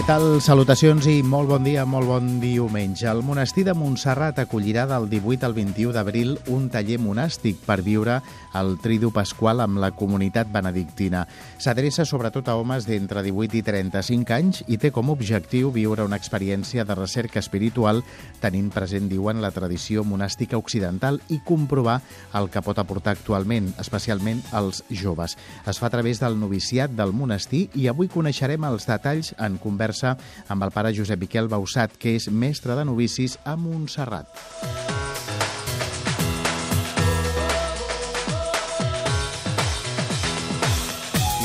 Què tal? Salutacions i molt bon dia, molt bon diumenge. El monestir de Montserrat acollirà del 18 al 21 d'abril un taller monàstic per viure el Tridu Pasqual amb la comunitat benedictina. S'adreça sobretot a homes d'entre 18 i 35 anys i té com a objectiu viure una experiència de recerca espiritual tenint present, diuen, la tradició monàstica occidental i comprovar el que pot aportar actualment, especialment als joves. Es fa a través del noviciat del monestir i avui coneixerem els detalls en conversa conversa amb el pare Josep Miquel Bausat, que és mestre de novicis a Montserrat.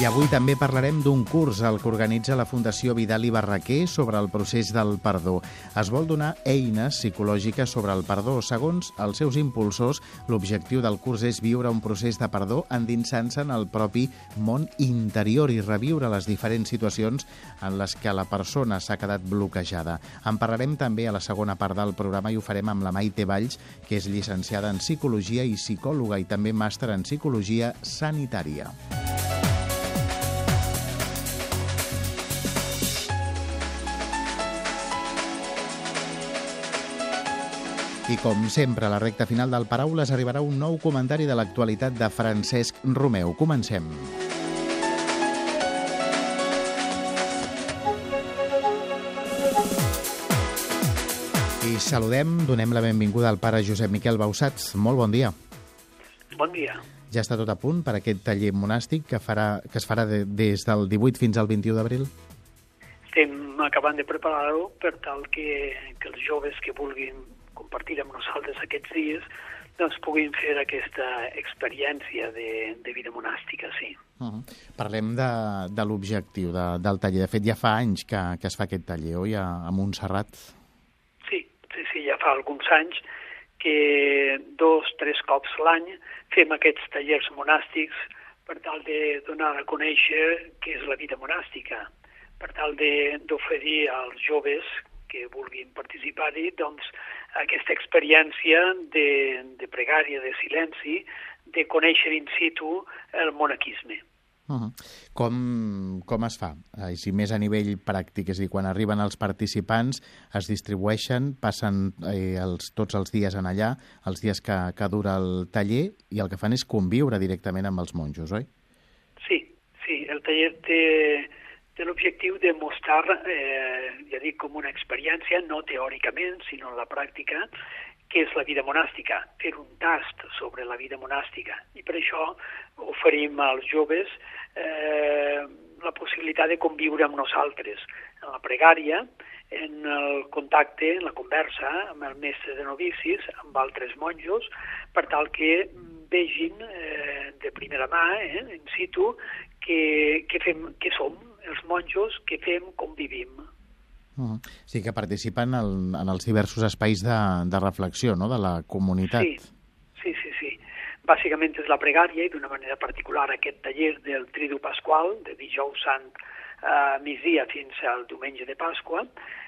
Avui també parlarem d'un curs el que organitza la Fundació Vidal i Barraquer sobre el procés del perdó. Es vol donar eines psicològiques sobre el perdó. Segons els seus impulsors, l'objectiu del curs és viure un procés de perdó endinsant-se en el propi món interior i reviure les diferents situacions en les que la persona s'ha quedat bloquejada. En parlarem també a la segona part del programa i ho farem amb la Maite Valls, que és llicenciada en Psicologia i psicòloga i també màster en Psicologia Sanitària. I com sempre, a la recta final del Paraules arribarà un nou comentari de l'actualitat de Francesc Romeu. Comencem. I saludem, donem la benvinguda al pare Josep Miquel Bausats. Molt bon dia. Bon dia. Ja està tot a punt per aquest taller monàstic que, farà, que es farà de, des del 18 fins al 21 d'abril? Estem acabant de preparar-ho per tal que, que els joves que vulguin compartir amb nosaltres aquests dies doncs puguin fer aquesta experiència de, de vida monàstica, sí. Uh -huh. Parlem de, de l'objectiu de, del taller. De fet, ja fa anys que, que es fa aquest taller, oi, a, a Montserrat? Sí, sí, sí, ja fa alguns anys que dos, tres cops l'any fem aquests tallers monàstics per tal de donar a conèixer què és la vida monàstica, per tal d'oferir als joves que vulguin participar-hi doncs, aquesta experiència de, de pregària, de silenci, de conèixer in situ el monaquisme. Uh -huh. com, com es fa? Així més a nivell pràctic, és a dir, quan arriben els participants es distribueixen, passen eh, els, tots els dies en allà, els dies que, que dura el taller, i el que fan és conviure directament amb els monjos, oi? Sí, sí, el taller té, té l'objectiu de mostrar, eh, ja dic, com una experiència, no teòricament, sinó en la pràctica, què és la vida monàstica, fer un tast sobre la vida monàstica. I per això oferim als joves eh, la possibilitat de conviure amb nosaltres en la pregària, en el contacte, en la conversa amb el mestre de novicis, amb altres monjos, per tal que vegin eh, de primera mà, eh, in situ, què, què, fem, què som, els monjos que fem com vivim. Uh -huh. Sí, que participen en, en els diversos espais de, de reflexió no? de la comunitat. Sí, sí, sí. sí. Bàsicament és la pregària i d'una manera particular aquest taller del Tridu Pasqual, de dijous sant a migdia fins al diumenge de Pasqua,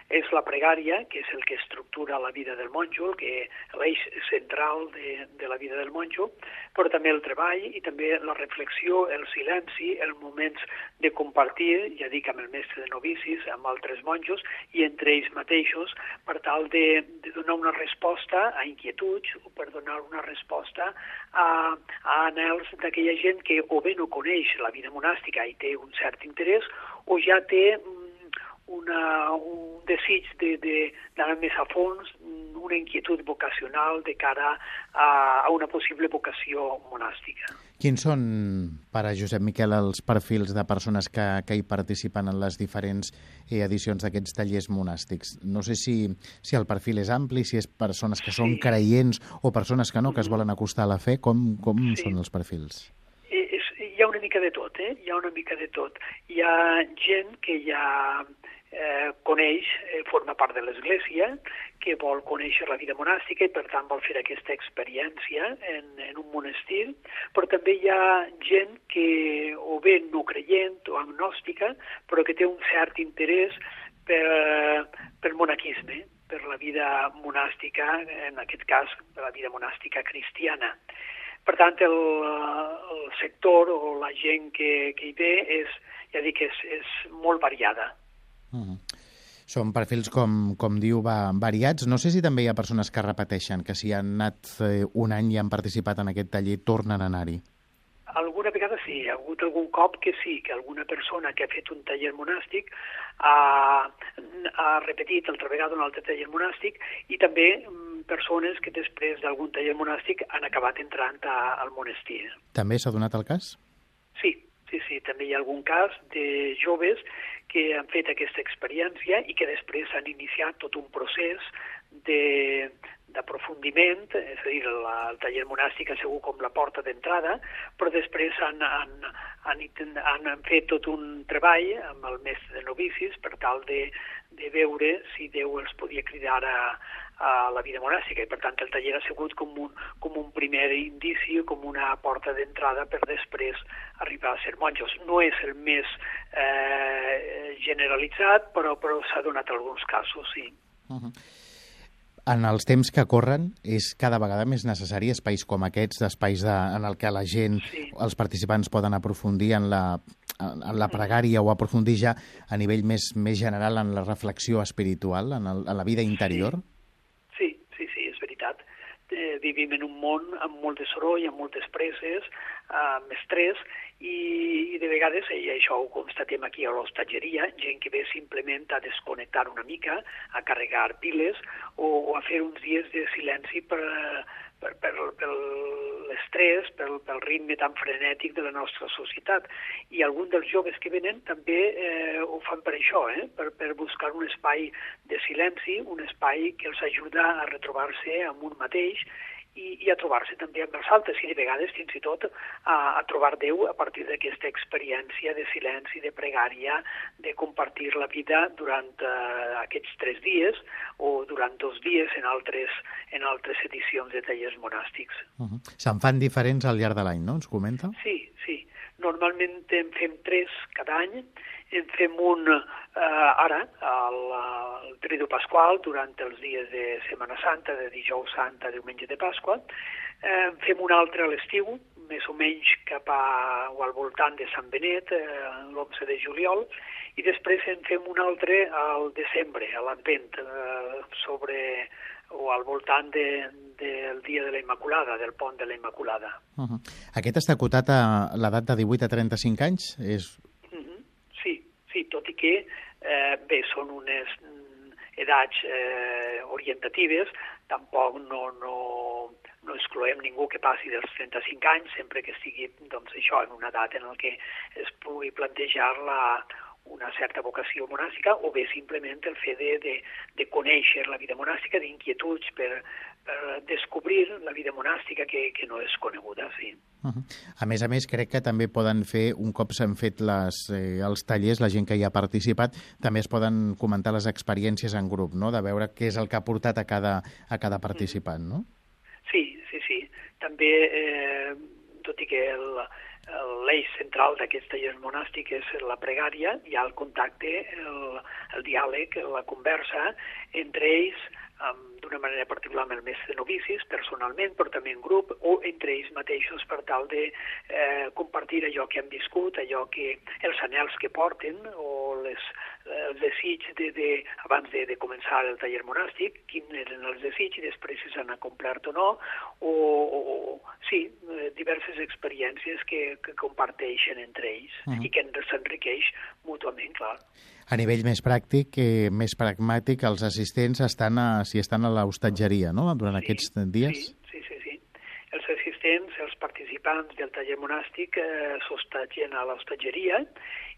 és la pregària, que és el que estructura la vida del monjo, el que l'eix central de, de la vida del monjo, però també el treball i també la reflexió, el silenci, els moments de compartir, ja dic amb el mestre de novicis, amb altres monjos i entre ells mateixos, per tal de, de donar una resposta a inquietuds o per donar una resposta a, a anels d'aquella gent que o bé no coneix la vida monàstica i té un cert interès o ja té una, un desig d'anar de, de més a fons, una inquietud vocacional de cara a, a una possible vocació monàstica. Quins són, pare Josep Miquel, els perfils de persones que, que hi participen en les diferents eh, edicions d'aquests tallers monàstics? No sé si, si el perfil és ampli, si és persones que sí. són creients o persones que no, que es volen acostar a la fe. Com, com sí. són els perfils? És, hi ha una mica de tot, eh? Hi ha una mica de tot. Hi ha gent que ja eh, coneix, eh, forma part de l'Església, que vol conèixer la vida monàstica i per tant vol fer aquesta experiència en, en un monestir, però també hi ha gent que o bé no creient o agnòstica, però que té un cert interès per, per monaquisme, per la vida monàstica, en aquest cas, per la vida monàstica cristiana. Per tant, el, el sector o la gent que, que hi ve és, ja dic, és, és molt variada. Mm -hmm. Són perfils, com, com diu, va, variats. No sé si també hi ha persones que repeteixen, que si han anat eh, un any i han participat en aquest taller, tornen a anar-hi. Alguna vegada sí, hi ha hagut algun cop que sí, que alguna persona que ha fet un taller monàstic ha, ha repetit altra vegada un altre taller monàstic i també mm, persones que després d'algun taller monàstic han acabat entrant a, al monestir. També s'ha donat el cas? Sí, sí, sí, també hi ha algun cas de joves que han fet aquesta experiència i que després han iniciat tot un procés de, d'aprofundiment, és a dir, la, el taller monàstic ha sigut com la porta d'entrada, però després han, han, han, han, han fet tot un treball amb el mestre de novicis per tal de, de veure si Déu els podia cridar a, a la vida monàstica i per tant el taller ha sigut com un, com un primer indici, com una porta d'entrada per després arribar a ser monjos. No és el més eh, generalitzat, però, però s'ha donat alguns casos, sí. Uh -huh en els temps que corren és cada vegada més necessari espais com aquests, espais de, en el que la gent, sí. els participants poden aprofundir en la, en la pregària o aprofundir ja a nivell més, més general en la reflexió espiritual, en, el, en la vida interior? Sí, sí, sí, sí és veritat. Eh, vivim en un món amb molt de soroll, amb moltes preses, amb estrès, i, i de vegades, i això ho constatem aquí a l'hostatgeria, gent que ve simplement a desconnectar una mica, a carregar piles o, o a fer uns dies de silenci per, per, per, per l'estrès, pel, pel ritme tan frenètic de la nostra societat. I alguns dels joves que venen també eh, ho fan per això, eh? per, per buscar un espai de silenci, un espai que els ajuda a retrobar-se amb un mateix i, i a trobar-se també amb els altres i de vegades fins i tot a, a trobar Déu a partir d'aquesta experiència de silenci, de pregària, de compartir la vida durant uh, aquests tres dies o durant dos dies en altres, en altres edicions de tallers monàstics. Uh -huh. Se'n fan diferents al llarg de l'any, no? Ens comenta? Sí, sí. Normalment en fem tres cada any en fem un eh, ara, el, el Tridu Pasqual, durant els dies de Setmana Santa, de dijous Santa, diumenge de Pasqua, eh, fem un altre a l'estiu, més o menys cap a, o al voltant de Sant Benet, eh, l'11 de juliol, i després en fem un altre al desembre, a l'Advent, eh, sobre o al voltant de, del dia de la Immaculada, del pont de la Immaculada. Uh -huh. Aquest està acotat a l'edat de 18 a 35 anys? És sí, tot i que eh, bé, són unes mm, edats eh, orientatives, tampoc no, no, no excloem ningú que passi dels 35 anys, sempre que estigui doncs, això en una edat en què es pugui plantejar la, una certa vocació monàstica o bé simplement el fet de, de, de conèixer la vida monàstica, d'inquietuds per, per descobrir la vida monàstica que, que no és coneguda, sí. Uh -huh. A més a més, crec que també poden fer, un cop s'han fet les, eh, els tallers, la gent que hi ha participat, també es poden comentar les experiències en grup, no?, de veure què és el que ha portat a cada, a cada participant, no? Sí, sí, sí. També, eh, tot i que el, l'eix central d'aquests tallers monàstics és la pregària, hi ha el contacte, el, el diàleg, la conversa entre ells, d'una manera particular amb el mestre de novicis, personalment, però també en grup, o entre ells mateixos per tal de eh, compartir allò que han viscut, allò que els anels que porten, o les, els desig de, de, abans de, de començar el taller monàstic, quins eren els desigs i després si s'han complert o no, o, o sí, eh, diverses experiències que, que comparteixen entre ells uh -huh. i que s'enriqueix mútuament, clar. A nivell més pràctic, eh, més pragmàtic, els assistents estan a, si estan a l'hostatgeria, no?, durant sí, aquests dies? Sí, sí, sí, sí. Els assistents, els participants del taller monàstic eh, s'hostatgen a l'hostatgeria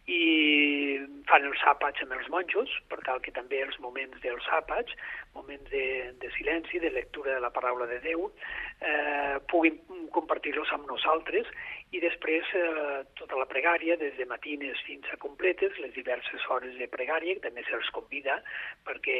i fan els àpats amb els monjos, per tal que també els moments dels àpats, moments de, de silenci, de lectura de la paraula de Déu, eh, puguin compartir-los amb nosaltres i després eh, tota la pregària, des de matines fins a completes, les diverses hores de pregària, que també se'ls convida perquè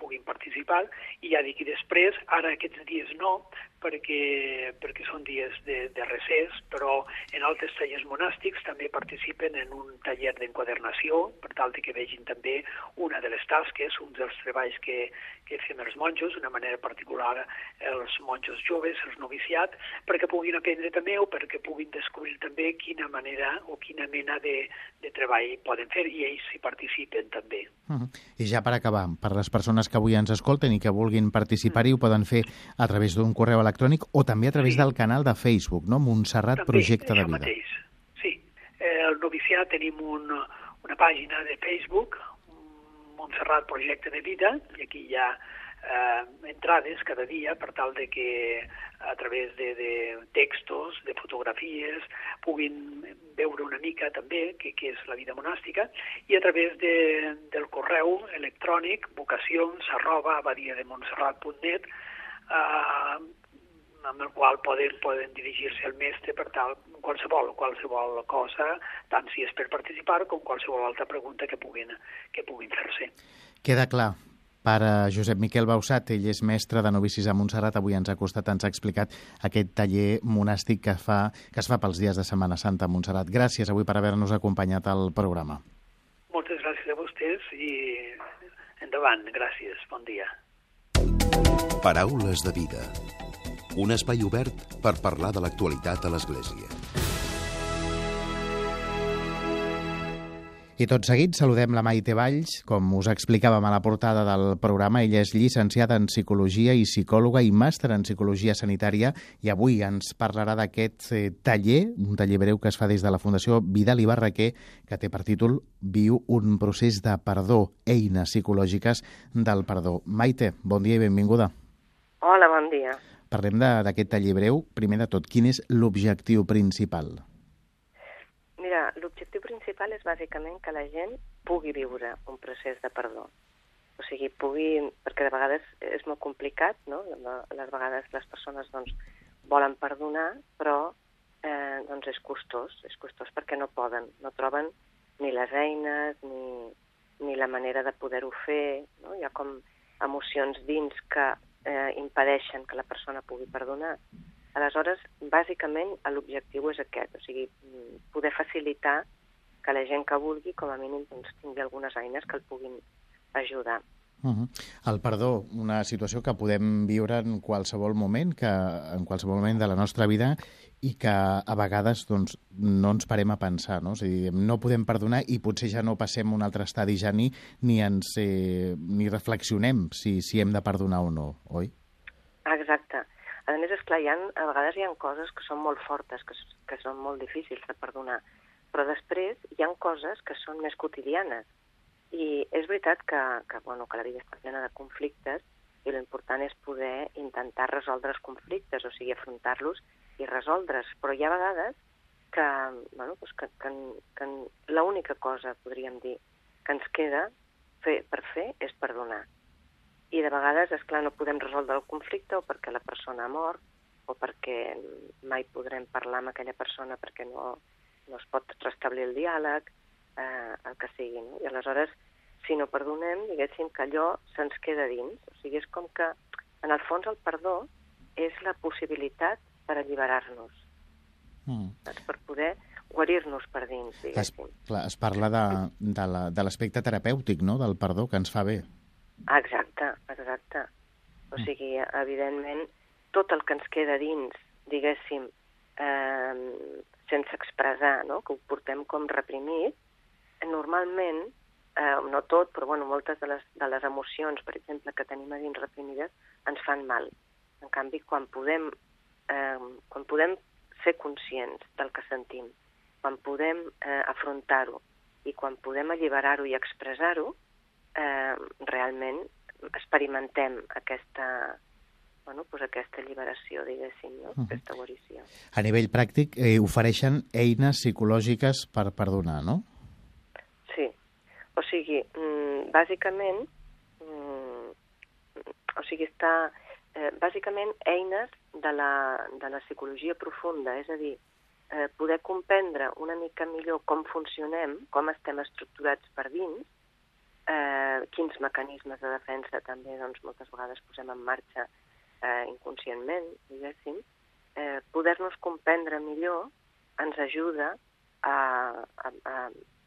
puguin participar, i ja dic, i després, ara aquests dies no, perquè, perquè són dies de, de recés, però en altres tallers monàstics també participen en un taller d'enquadernació, per tal de que vegin també una de les tasques, un dels treballs que, que fem els monjos, d'una manera particular els monjos joves, els noviciats, perquè puguin aprendre també o perquè puguin descobrir també quina manera o quina mena de, de treball poden fer i ells hi participen també. Uh -huh. I ja per acabar, per les persones que avui ens escolten i que vulguin participar-hi, uh -huh. ho poden fer a través d'un correu electrònic o també a través sí. del canal de Facebook, no? Montserrat també, Projecte de Vida. Mateix. Sí, eh, el noviciat tenim un, una pàgina de Facebook, Montserrat Projecte de Vida, i aquí hi ha eh, entrades cada dia per tal de que a través de, de textos, de fotografies, puguin veure una mica també què, què és la vida monàstica i a través de, del correu electrònic vocacions arroba abadiademontserrat.net eh, amb el qual poden, poden dirigir-se al mestre per tal qualsevol, qualsevol cosa, tant si és per participar com qualsevol altra pregunta que puguin, que puguin fer-se. Queda clar. Pare Josep Miquel Bausat, ell és mestre de novicis a Montserrat, avui ens ha costat, ens ha explicat aquest taller monàstic que, fa, que es fa pels dies de Setmana Santa a Montserrat. Gràcies avui per haver-nos acompanyat al programa. Moltes gràcies a vostès i endavant, gràcies, bon dia. Paraules de vida. Un espai obert per parlar de l'actualitat a l'Església. I tot seguit saludem la Maite Valls, com us explicàvem a la portada del programa. Ella és llicenciada en Psicologia i psicòloga i màster en Psicologia Sanitària i avui ens parlarà d'aquest eh, taller, un taller breu que es fa des de la Fundació Vidal i Barraquer, que té per títol Viu un procés de perdó, eines psicològiques del perdó. Maite, bon dia i benvinguda. Hola, bon dia. Parlem d'aquest taller breu. Primer de tot, quin és l'objectiu principal? Mira, l'objectiu principal és bàsicament que la gent pugui viure un procés de perdó. O sigui, pugui... Perquè de vegades és molt complicat, no? Les vegades les persones doncs, volen perdonar, però eh, doncs és costós, és costós perquè no poden, no troben ni les eines, ni, ni la manera de poder-ho fer, no? Hi ha com emocions dins que eh, impedeixen que la persona pugui perdonar. Aleshores, bàsicament, l'objectiu és aquest, o sigui, poder facilitar que la gent que vulgui, com a mínim, doncs, tingui algunes eines que el puguin ajudar. Uh -huh. El perdó, una situació que podem viure en qualsevol moment, que en qualsevol moment de la nostra vida i que a vegades doncs, no ens parem a pensar, no? És a dir, no podem perdonar i potser ja no passem un altre estadi ja ni, ni, ens, eh, ni reflexionem si, si hem de perdonar o no, oi? Exacte. A més, esclar, hi ha, a vegades hi ha coses que són molt fortes, que, que són molt difícils de perdonar, però després hi ha coses que són més quotidianes. I és veritat que, que, bueno, que la vida està plena de conflictes i l'important és poder intentar resoldre els conflictes, o sigui, afrontar-los i resoldre's. Però hi ha vegades que, bueno, doncs que, que, que l'única cosa, podríem dir, que ens queda fer, per fer és perdonar i de vegades, és clar, no podem resoldre el conflicte o perquè la persona ha mort o perquè mai podrem parlar amb aquella persona perquè no, no es pot restablir el diàleg, eh, el que sigui. No? I aleshores, si no perdonem, diguéssim que allò se'ns queda dins. O sigui, és com que, en el fons, el perdó és la possibilitat per alliberar-nos, mm. per poder guarir-nos per dins, diguéssim. Es, clar, es parla de, de l'aspecte terapèutic, no?, del perdó, que ens fa bé. Exacte, exacte. O mm. sigui, evidentment, tot el que ens queda dins, diguéssim, eh, sense expressar, no? que ho portem com reprimit, normalment, eh, no tot, però bueno, moltes de les, de les emocions, per exemple, que tenim a dins reprimides, ens fan mal. En canvi, quan podem, eh, quan podem ser conscients del que sentim, quan podem eh, afrontar-ho i quan podem alliberar-ho i expressar-ho, eh, realment experimentem aquesta, bueno, pues aquesta alliberació, diguéssim, no? uh -huh. aquesta guarició. A nivell pràctic, eh, ofereixen eines psicològiques per perdonar, no? Sí. O sigui, mm, bàsicament, mm, o sigui, està... Eh, bàsicament, eines de la, de la psicologia profunda, és a dir, eh, poder comprendre una mica millor com funcionem, com estem estructurats per dins, eh, quins mecanismes de defensa també doncs, moltes vegades posem en marxa eh, inconscientment, diguéssim, eh, poder-nos comprendre millor ens ajuda a, a, a,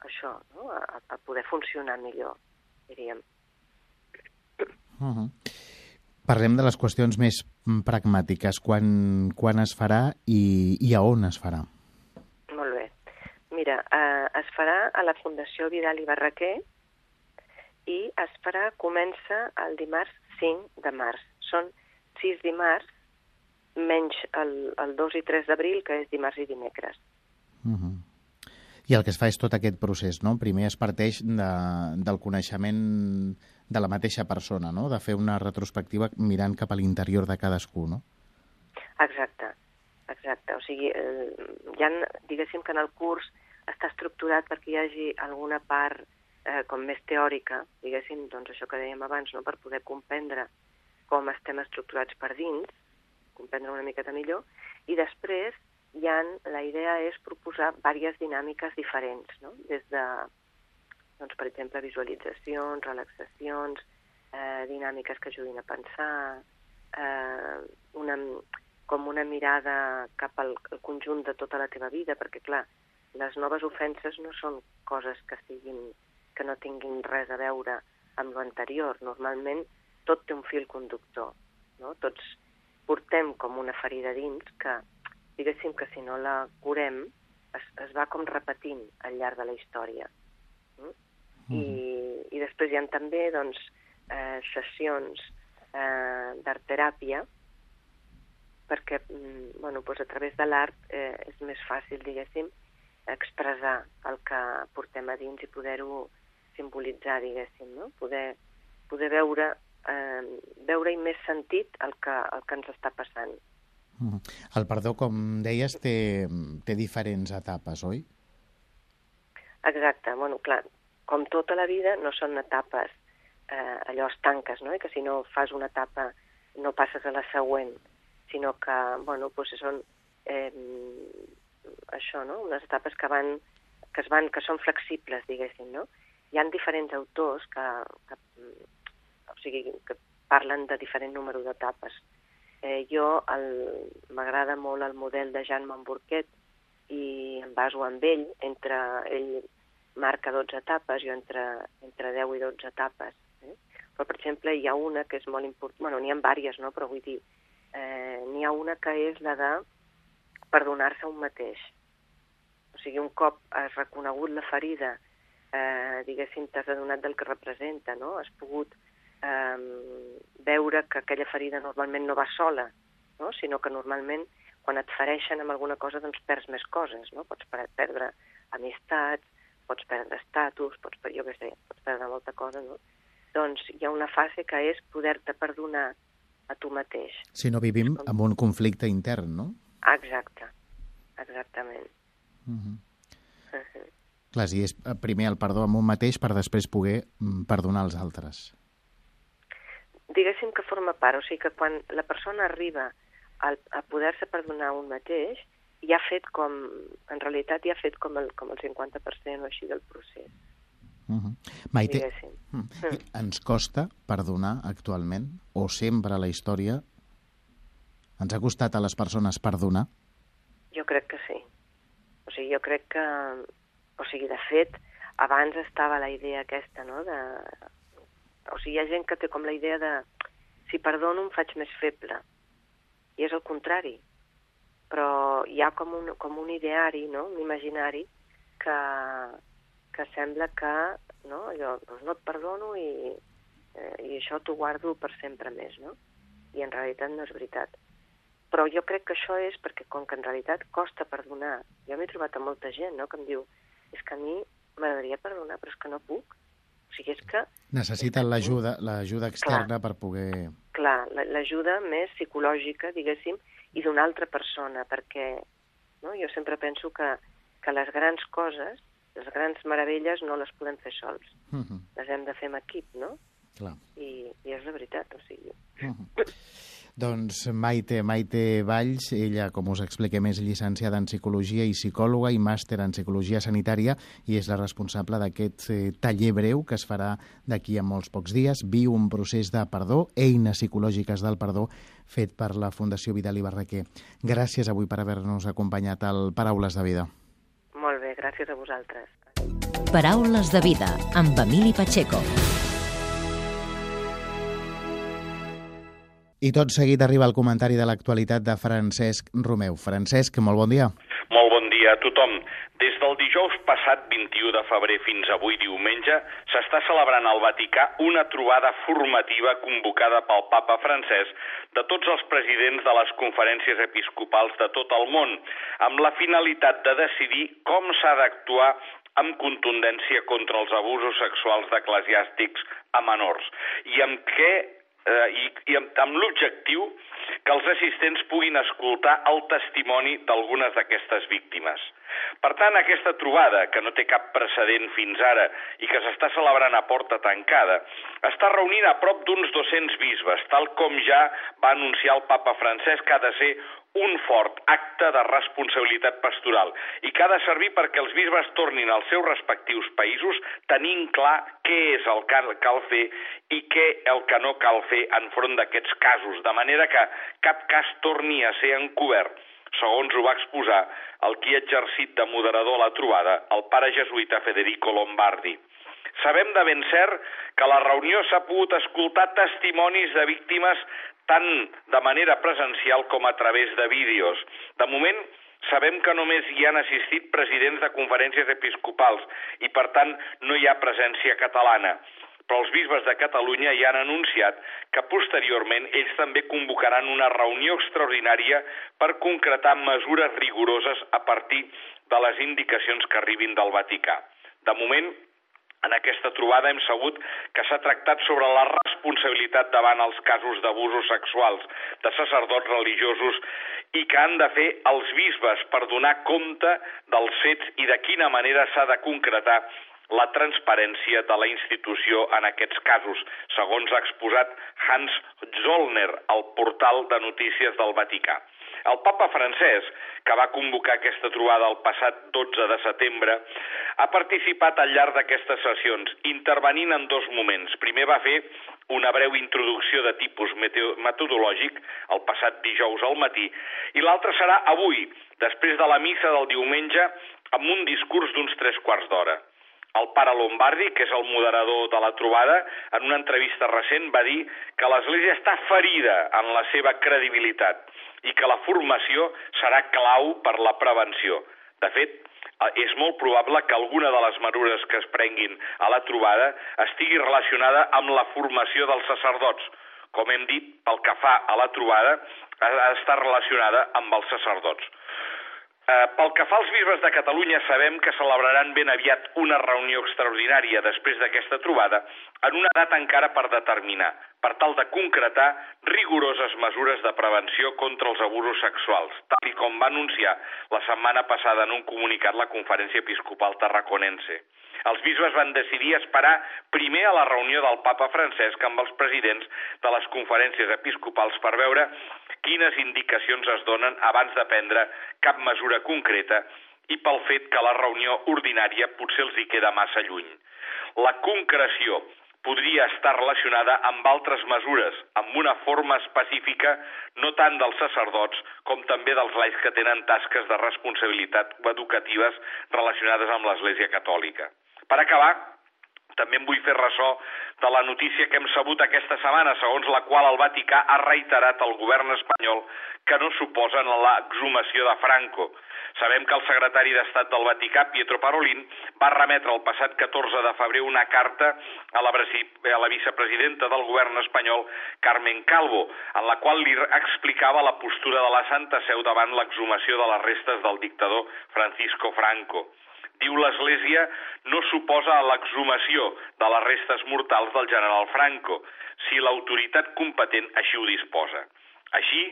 això, no? a, a poder funcionar millor, diríem. Uh -huh. Parlem de les qüestions més pragmàtiques. Quan, quan es farà i, i a on es farà? Molt bé. Mira, eh, es farà a la Fundació Vidal i Barraquer i es farà, comença el dimarts 5 de març. Són 6 dimarts, menys el, el 2 i 3 d'abril, que és dimarts i dimecres. Uh -huh. I el que es fa és tot aquest procés, no? Primer es parteix de, del coneixement de la mateixa persona, no? De fer una retrospectiva mirant cap a l'interior de cadascú, no? Exacte, exacte. O sigui, eh, ja, diguéssim que en el curs està estructurat perquè hi hagi alguna part eh, com més teòrica, diguéssim, doncs això que dèiem abans, no? per poder comprendre com estem estructurats per dins, comprendre una miqueta millor, i després hi ha, la idea és proposar diverses dinàmiques diferents, no? des de, doncs, per exemple, visualitzacions, relaxacions, eh, dinàmiques que ajudin a pensar, eh, una, com una mirada cap al, al conjunt de tota la teva vida, perquè, clar, les noves ofenses no són coses que siguin que no tinguin res a veure amb l'anterior. Normalment tot té un fil conductor. No? Tots portem com una ferida dins que diguéssim que si no la curem, es, es va com repetint al llarg de la història. Mm? Mm. I, I després hi ha també doncs, eh, sessions eh, d'art-teràpia, perquè mm, bueno, doncs a través de l'art eh, és més fàcil, diguéssim, expressar el que portem a dins i poder-ho simbolitzar, diguéssim, no? poder, poder veure, eh, veure-hi més sentit el que, el que ens està passant. Mm. El perdó, com deies, té, té diferents etapes, oi? Exacte. Bueno, clar, com tota la vida, no són etapes eh, allò estanques, no? I que si no fas una etapa no passes a la següent, sinó que, bueno, doncs són eh, això, no? Unes etapes que van que es van, que són flexibles, diguéssim, no? Hi han diferents autors que, que, o sigui, que parlen de diferent número d'etapes. Eh, jo m'agrada molt el model de Jean Mamburquet i em baso amb ell, entre ell marca 12 etapes, jo entre, entre 10 i 12 etapes. Eh? Però, per exemple, hi ha una que és molt important, bueno, n'hi ha diverses, no? però vull dir, eh, n'hi ha una que és la de perdonar-se un mateix. O sigui, un cop has reconegut la ferida, eh, diguéssim, t'has adonat del que representa, no? Has pogut eh, veure que aquella ferida normalment no va sola, no? sinó que normalment quan et fereixen amb alguna cosa doncs perds més coses, no? Pots perdre amistats, pots perdre estatus, pots, jo què sé, pots perdre molta cosa, no? Doncs hi ha una fase que és poder-te perdonar a tu mateix. Si no vivim com... amb un conflicte intern, no? Exacte, exactament. Uh -huh. Uh -huh. Clar, si és primer el perdó amb un mateix per després poder mm, perdonar els altres diguéssim que forma part, o sigui que quan la persona arriba a, a poder-se perdonar un mateix, ja ha fet com, en realitat ja ha fet com el, com el 50% o així del procés. Uh -huh. Maite, uh -huh. Mm. ens costa perdonar actualment? O sempre la història ens ha costat a les persones perdonar? Jo crec que sí. O sigui, jo crec que... O sigui, de fet, abans estava la idea aquesta, no?, de o sigui, hi ha gent que té com la idea de si perdono em faig més feble. I és el contrari. Però hi ha com un, com un ideari, no? un imaginari, que, que sembla que no, allò, doncs no et perdono i, eh, i això t'ho guardo per sempre més, no? I en realitat no és veritat. Però jo crec que això és perquè com que en realitat costa perdonar. Jo m'he trobat a molta gent no, que em diu és que a mi m'agradaria perdonar, però és que no puc. O sigui, és que... Necessiten l'ajuda l'ajuda externa clar, per poder... Clar, l'ajuda més psicològica, diguéssim, i d'una altra persona, perquè no, jo sempre penso que, que les grans coses, les grans meravelles, no les podem fer sols. Uh. -huh. Les hem de fer en equip, no? Clar. I, I és la veritat, o sigui... Uh. -huh. Doncs Maite, Maite Valls, ella, com us expliquem, és llicenciada en Psicologia i Psicòloga i màster en Psicologia Sanitària i és la responsable d'aquest eh, taller breu que es farà d'aquí a molts pocs dies. Viu un procés de perdó, eines psicològiques del perdó, fet per la Fundació Vidal i Barraquer. Gràcies avui per haver-nos acompanyat al Paraules de Vida. Molt bé, gràcies a vosaltres. Paraules de Vida, amb Emili Pacheco. I tot seguit arriba el comentari de l'actualitat de Francesc Romeu. Francesc, molt bon dia. Molt bon dia a tothom. Des del dijous passat 21 de febrer fins avui diumenge s'està celebrant al Vaticà una trobada formativa convocada pel papa francès de tots els presidents de les conferències episcopals de tot el món, amb la finalitat de decidir com s'ha d'actuar amb contundència contra els abusos sexuals d'eclesiàstics a menors i amb què eh, i, i amb, amb l'objectiu que els assistents puguin escoltar el testimoni d'algunes d'aquestes víctimes. Per tant, aquesta trobada, que no té cap precedent fins ara i que s'està celebrant a porta tancada, està reunint a prop d'uns 200 bisbes, tal com ja va anunciar el papa Francesc que ha de ser un fort acte de responsabilitat pastoral. I que ha de servir perquè els bisbes tornin als seus respectius països tenint clar què és el que cal fer i què el que no cal fer enfront d'aquests casos, de manera que cap cas torni a ser encobert, segons ho va exposar el qui ha exercit de moderador a la trobada, el pare jesuïta Federico Lombardi. Sabem de ben cert que a la reunió s'ha pogut escoltar testimonis de víctimes tant de manera presencial com a través de vídeos. De moment, sabem que només hi han assistit presidents de conferències episcopals i, per tant, no hi ha presència catalana. Però els bisbes de Catalunya ja han anunciat que posteriorment ells també convocaran una reunió extraordinària per concretar mesures rigoroses a partir de les indicacions que arribin del Vaticà. De moment, en aquesta trobada hem sabut que s'ha tractat sobre la responsabilitat davant els casos d'abusos sexuals de sacerdots religiosos i que han de fer els bisbes per donar compte dels fets i de quina manera s'ha de concretar la transparència de la institució en aquests casos, segons ha exposat Hans Zollner al portal de notícies del Vaticà. El papa francès, que va convocar aquesta trobada el passat 12 de setembre, ha participat al llarg d'aquestes sessions, intervenint en dos moments. Primer va fer una breu introducció de tipus metodològic el passat dijous al matí i l'altre serà avui, després de la missa del diumenge, amb un discurs d'uns tres quarts d'hora. El pare Lombardi, que és el moderador de la trobada, en una entrevista recent va dir que l'Església està ferida en la seva credibilitat i que la formació serà clau per la prevenció. De fet, eh, és molt probable que alguna de les mesures que es prenguin a la trobada estigui relacionada amb la formació dels sacerdots. Com hem dit, pel que fa a la trobada, està relacionada amb els sacerdots. Eh, pel que fa als bisbes de Catalunya, sabem que celebraran ben aviat una reunió extraordinària després d'aquesta trobada en una data encara per determinar, per tal de concretar rigoroses mesures de prevenció contra els abusos sexuals, tal i com va anunciar la setmana passada en un comunicat la Conferència Episcopal Tarraconense. Els bisbes van decidir esperar primer a la reunió del papa Francesc amb els presidents de les conferències episcopals per veure quines indicacions es donen abans de prendre cap mesura concreta i pel fet que la reunió ordinària potser els hi queda massa lluny. La concreció podria estar relacionada amb altres mesures, amb una forma específica no tant dels sacerdots com també dels laics que tenen tasques de responsabilitat educatives relacionades amb l'Església Catòlica. Per acabar, també em vull fer ressò de la notícia que hem sabut aquesta setmana, segons la qual el Vaticà ha reiterat al govern espanyol que no suposen l'exhumació de Franco. Sabem que el secretari d'Estat del Vaticà, Pietro Parolin, va remetre el passat 14 de febrer una carta a la, a la vicepresidenta del govern espanyol, Carmen Calvo, en la qual li explicava la postura de la Santa Seu davant l'exhumació de les restes del dictador Francisco Franco diu l'Església, no suposa l'exhumació de les restes mortals del general Franco, si l'autoritat competent així ho disposa. Així,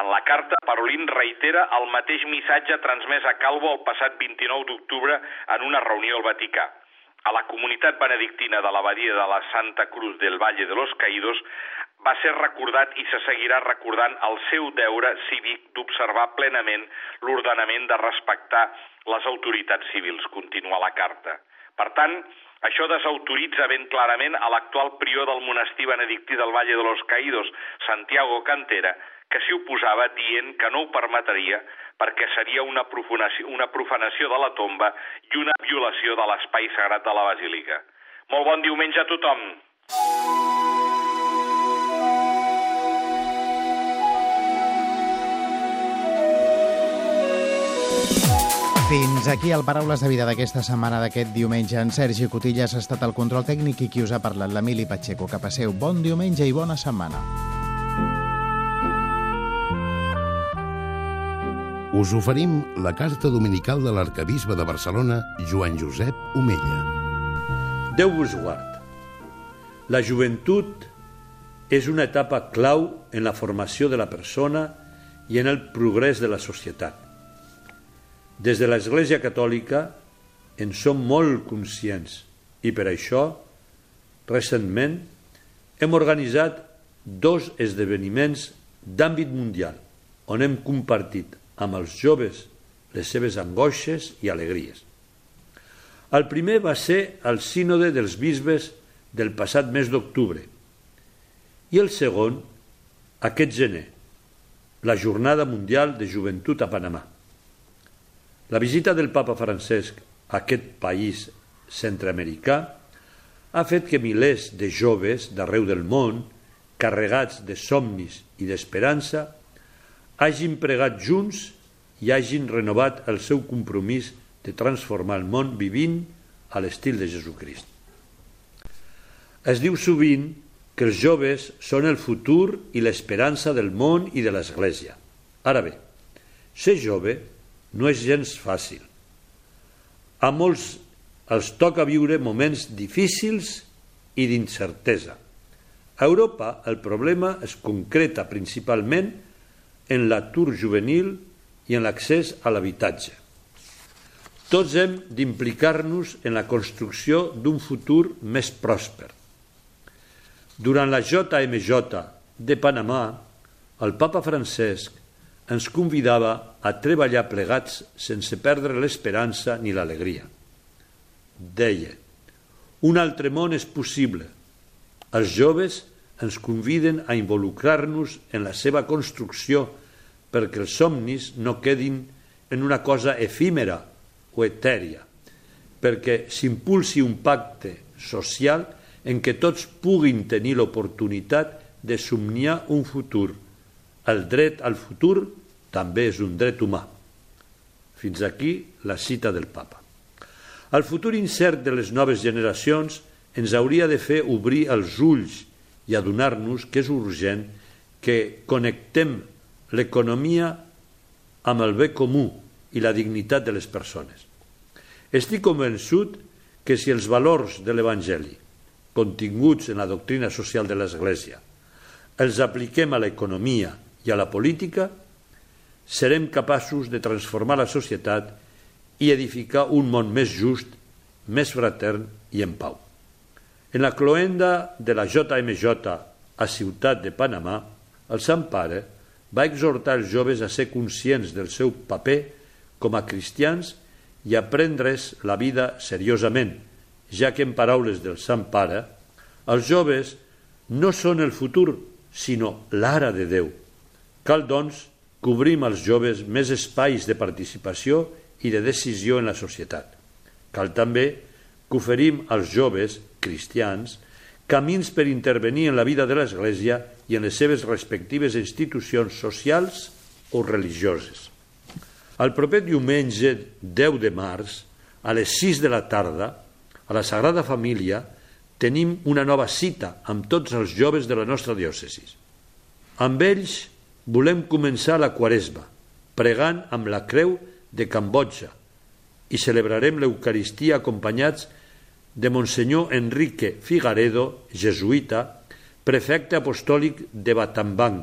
en la carta, Parolin reitera el mateix missatge transmès a Calvo el passat 29 d'octubre en una reunió al Vaticà. A la comunitat benedictina de l'abadia de la Santa Cruz del Valle de los Caídos va ser recordat i se seguirà recordant el seu deure cívic d'observar plenament l'ordenament de respectar les autoritats civils, continua la carta. Per tant, això desautoritza ben clarament a l'actual prior del monestir benedictí del Valle de los Caídos, Santiago Cantera, que s'hi oposava dient que no ho permetria perquè seria una profanació, una profanació de la tomba i una violació de l'espai sagrat de la basílica. Molt bon diumenge a tothom! Fins aquí el Paraules de Vida d'aquesta setmana d'aquest diumenge. En Sergi Cotillas ha estat el control tècnic i qui us ha parlat, l'Emili Pacheco. Que passeu bon diumenge i bona setmana. Us oferim la carta dominical de l'arcabisbe de Barcelona, Joan Josep Omella. Déu vos guard. La joventut és una etapa clau en la formació de la persona i en el progrés de la societat. Des de l'Església Catòlica en som molt conscients i per això, recentment, hem organitzat dos esdeveniments d'àmbit mundial on hem compartit amb els joves les seves angoixes i alegries. El primer va ser el sínode dels bisbes del passat mes d'octubre i el segon, aquest gener, la Jornada Mundial de Joventut a Panamà. La visita del papa Francesc a aquest país centroamericà ha fet que milers de joves d'arreu del món, carregats de somnis i d'esperança, hagin pregat junts i hagin renovat el seu compromís de transformar el món vivint a l'estil de Jesucrist. Es diu sovint que els joves són el futur i l'esperança del món i de l'Església. Ara bé, ser jove no és gens fàcil. A molts els toca viure moments difícils i d'incertesa. A Europa el problema es concreta principalment en l'atur juvenil i en l'accés a l'habitatge. Tots hem d'implicar-nos en la construcció d'un futur més pròsper. Durant la JMJ de Panamà, el papa Francesc ens convidava a treballar plegats sense perdre l'esperança ni l'alegria. Deia, un altre món és possible. Els joves ens conviden a involucrar-nos en la seva construcció perquè els somnis no quedin en una cosa efímera o etèria, perquè s'impulsi un pacte social en què tots puguin tenir l'oportunitat de somniar un futur el dret al futur també és un dret humà. Fins aquí la cita del papa. El futur incert de les noves generacions ens hauria de fer obrir els ulls i adonar-nos que és urgent que connectem l'economia amb el bé comú i la dignitat de les persones. Estic convençut que si els valors de l'Evangeli, continguts en la doctrina social de l'Església, els apliquem a l'economia i a la política, serem capaços de transformar la societat i edificar un món més just, més fratern i en pau. En la cloenda de la JMJ a Ciutat de Panamà, el Sant Pare va exhortar els joves a ser conscients del seu paper com a cristians i a prendre's la vida seriosament, ja que en paraules del Sant Pare, els joves no són el futur, sinó l'ara de Déu. Cal, doncs, cobrim als joves més espais de participació i de decisió en la societat. Cal també que oferim als joves cristians camins per intervenir en la vida de l'Església i en les seves respectives institucions socials o religioses. El proper diumenge 10 de març, a les 6 de la tarda, a la Sagrada Família, tenim una nova cita amb tots els joves de la nostra diòcesi. Amb ells volem començar la Quaresma, pregant amb la creu de Cambodja i celebrarem l'Eucaristia acompanyats de Monsenyor Enrique Figaredo, jesuïta, prefecte apostòlic de Batambang.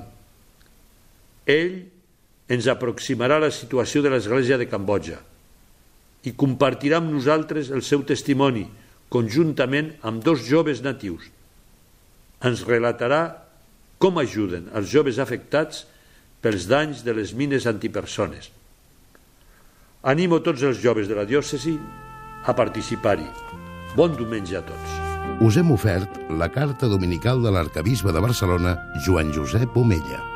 Ell ens aproximarà la situació de l'Església de Cambodja i compartirà amb nosaltres el seu testimoni, conjuntament amb dos joves natius. Ens relatarà com ajuden els joves afectats pels danys de les mines antipersones. Animo tots els joves de la diòcesi a participar-hi. Bon diumenge a tots. Us hem ofert la carta dominical de l'arcabisbe de Barcelona, Joan Josep Omella.